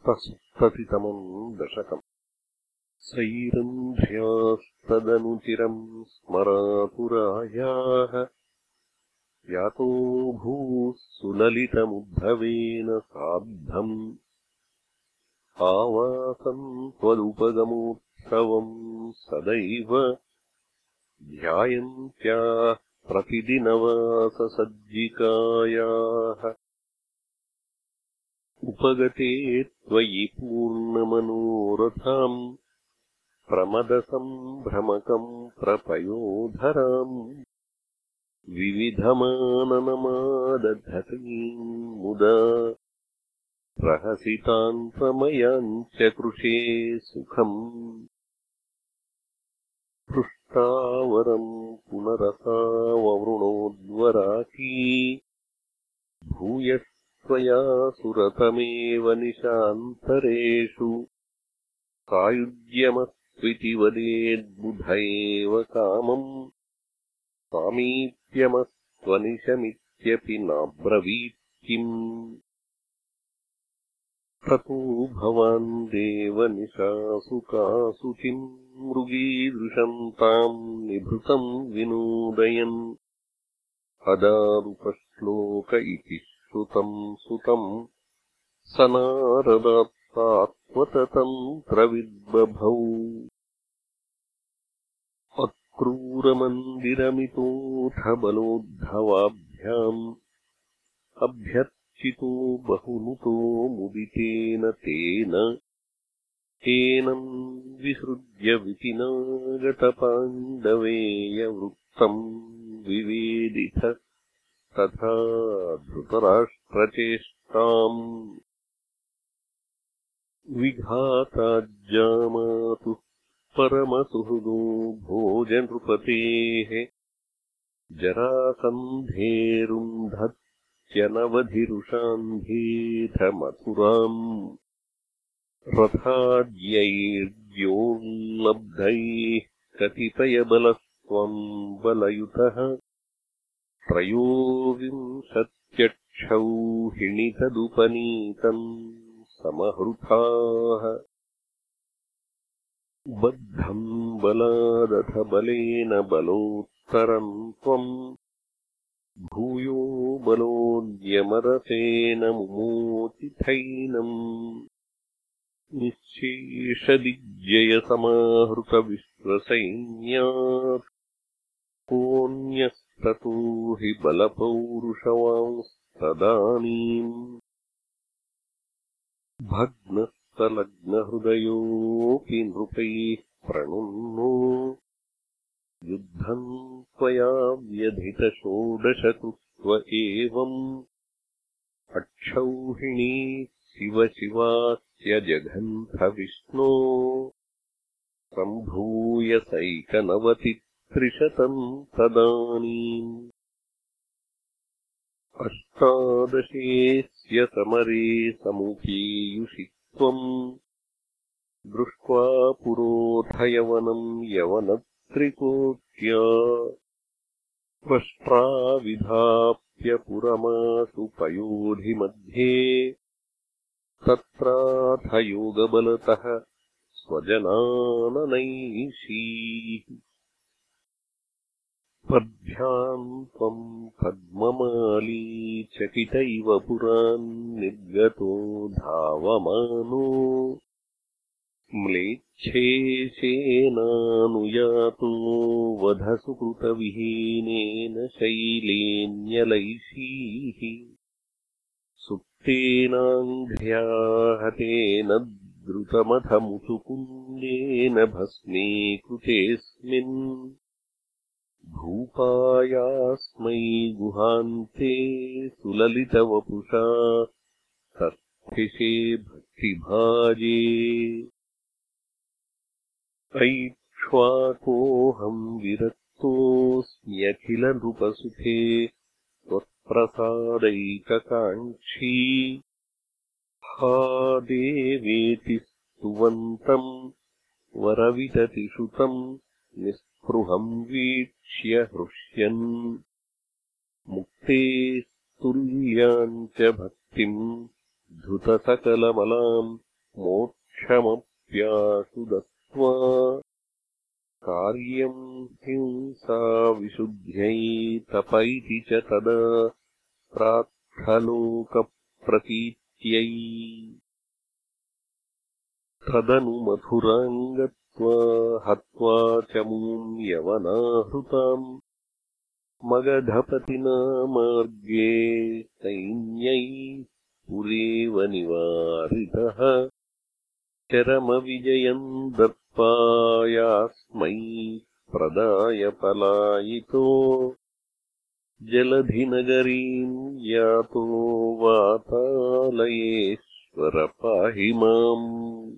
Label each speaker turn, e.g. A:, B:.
A: सप्तसप्ततितमम् दशकम् सैरन्ध्र्यास्तदनुचिरम् स्मरापुरायाः यातो भूः सुललितमुद्धवेन सार्धम् आवासम् त्वदुपगमोत्सवम् सदैव ध्यायन्त्याः प्रतिदिनवाससज्जिकायाः उपगते त्वयि पूर्णमनोरथाम् प्रमदसम्भ्रमकम् प्रपयोधराम् विविधमाननमादधतीम् मुदा च कृषे सुखम् पृष्टावरम् पुनरसाववृणोद्वराकी भूयः त्वया सुरतमेव निशान्तरेषु। सायुज्यमस्त्विति वदेद्बुध एव कामम्। सामीप्यमस्त्वनिशमित्यपि नाब्रवीत्किम्। ततो भवान् देवनिशासु कासु किम् मृगीदृशम् ताम् निभृतम् विनोदयन्। अदारुपश्लोक इति श्रुतम् सुतम्। स नारदात्सात्वततन्त्रविद्बभौ अक्रूरमन्दिरमितोऽथ बलोद्धवाभ्याम् अभ्यर्चितो बहुनुतो मुदितेन तेन। एनम् विसृज्य विपिनागतपाण्डवेयवृत्तम् विवेदिथ तथा धृतराष्ट्रचेष्टाम् विघाताज्जामातुः परमसुहृदो भोजनृपतेः जरासन्धेरुन्धत्यनवधिरुषान्धेथमथुराम् रथाद्यैर्योर्लब्धैः कतिपयबलस्त्वम् बलयुतः त्रयोविंशत्यक्षौहिणितदुपनीतम् समहृथाः। बद्धम् बलादथ बलेन बलोत्तरम् त्वम्। भूयो बलोद्यमरसेन मुमोचिथैनम्। निःशेषदिग्जयसमाहृतविश्वसैन्यात्। कोऽन्यः ततो हि बलपौरुषवांस्तदानीम् भग्नस्तलग्नहृदयोऽपि नृपैः प्रणुन्नो। युद्धम् त्वया व्यधितषोडशकृत्व एवम्। अक्षौहिणी शिवशिवास्यजघन्थविष्णो सम्भूयसैकनवति त्रिशतम् तदानीम् अष्टादशेऽस्य समरे समुपीयुषि त्वम् दृष्ट्वा पुरोधयवनम् यवनत्रिकोट्या त्वष्ट्राविधाप्यपुरमासु पयोधिमध्ये तत्राथ योगबलतः स्वजनाननैषीः पद्भ्याम् त्वम् पद्ममाली चकित इव पुरान्निर्गतो धावमानो म्लेच्छेशेनानुयातो वधसुकृतविहीनेन शैलेन्यलैषीः सुप्तेनाङ्घ्र्याहतेन द्रुतमथमुचुकुन्देन भस्मे कृतेऽस्मिन् भूपायास्मै गुहान्ते सुललितवपुषा तस्थिषे भक्तिभाजे। ऐक्ष्वाकोऽहम् विरक्तोऽस्म्यखिलनृपसुखे त्वत्प्रसादैककाङ्क्षी। हा देवेति स्तुवन्तम् वरविततिषुतम् निःस्पृहम् वीक्ष्य हृष्यन्। मुक्ते तुल्याम् च भक्तिम् धृतसकलमलाम् मोक्षमप्याशु दत्त्वा। कार्यम् हिंसा विशुद्ध्यै तप इति च तदा प्रार्थलोकप्रतीत्यै तदनु मथुराम् गत्वा हत्वा चमूम् यवनाहृताम् मगधपतिना मार्गे सैन्यै पुरेव निवारितः। चरमविजयम् दत्पायास्मै प्रदाय पलायितो। जलधिनगरीम् यातो वातालयेश्वर पाहि माम्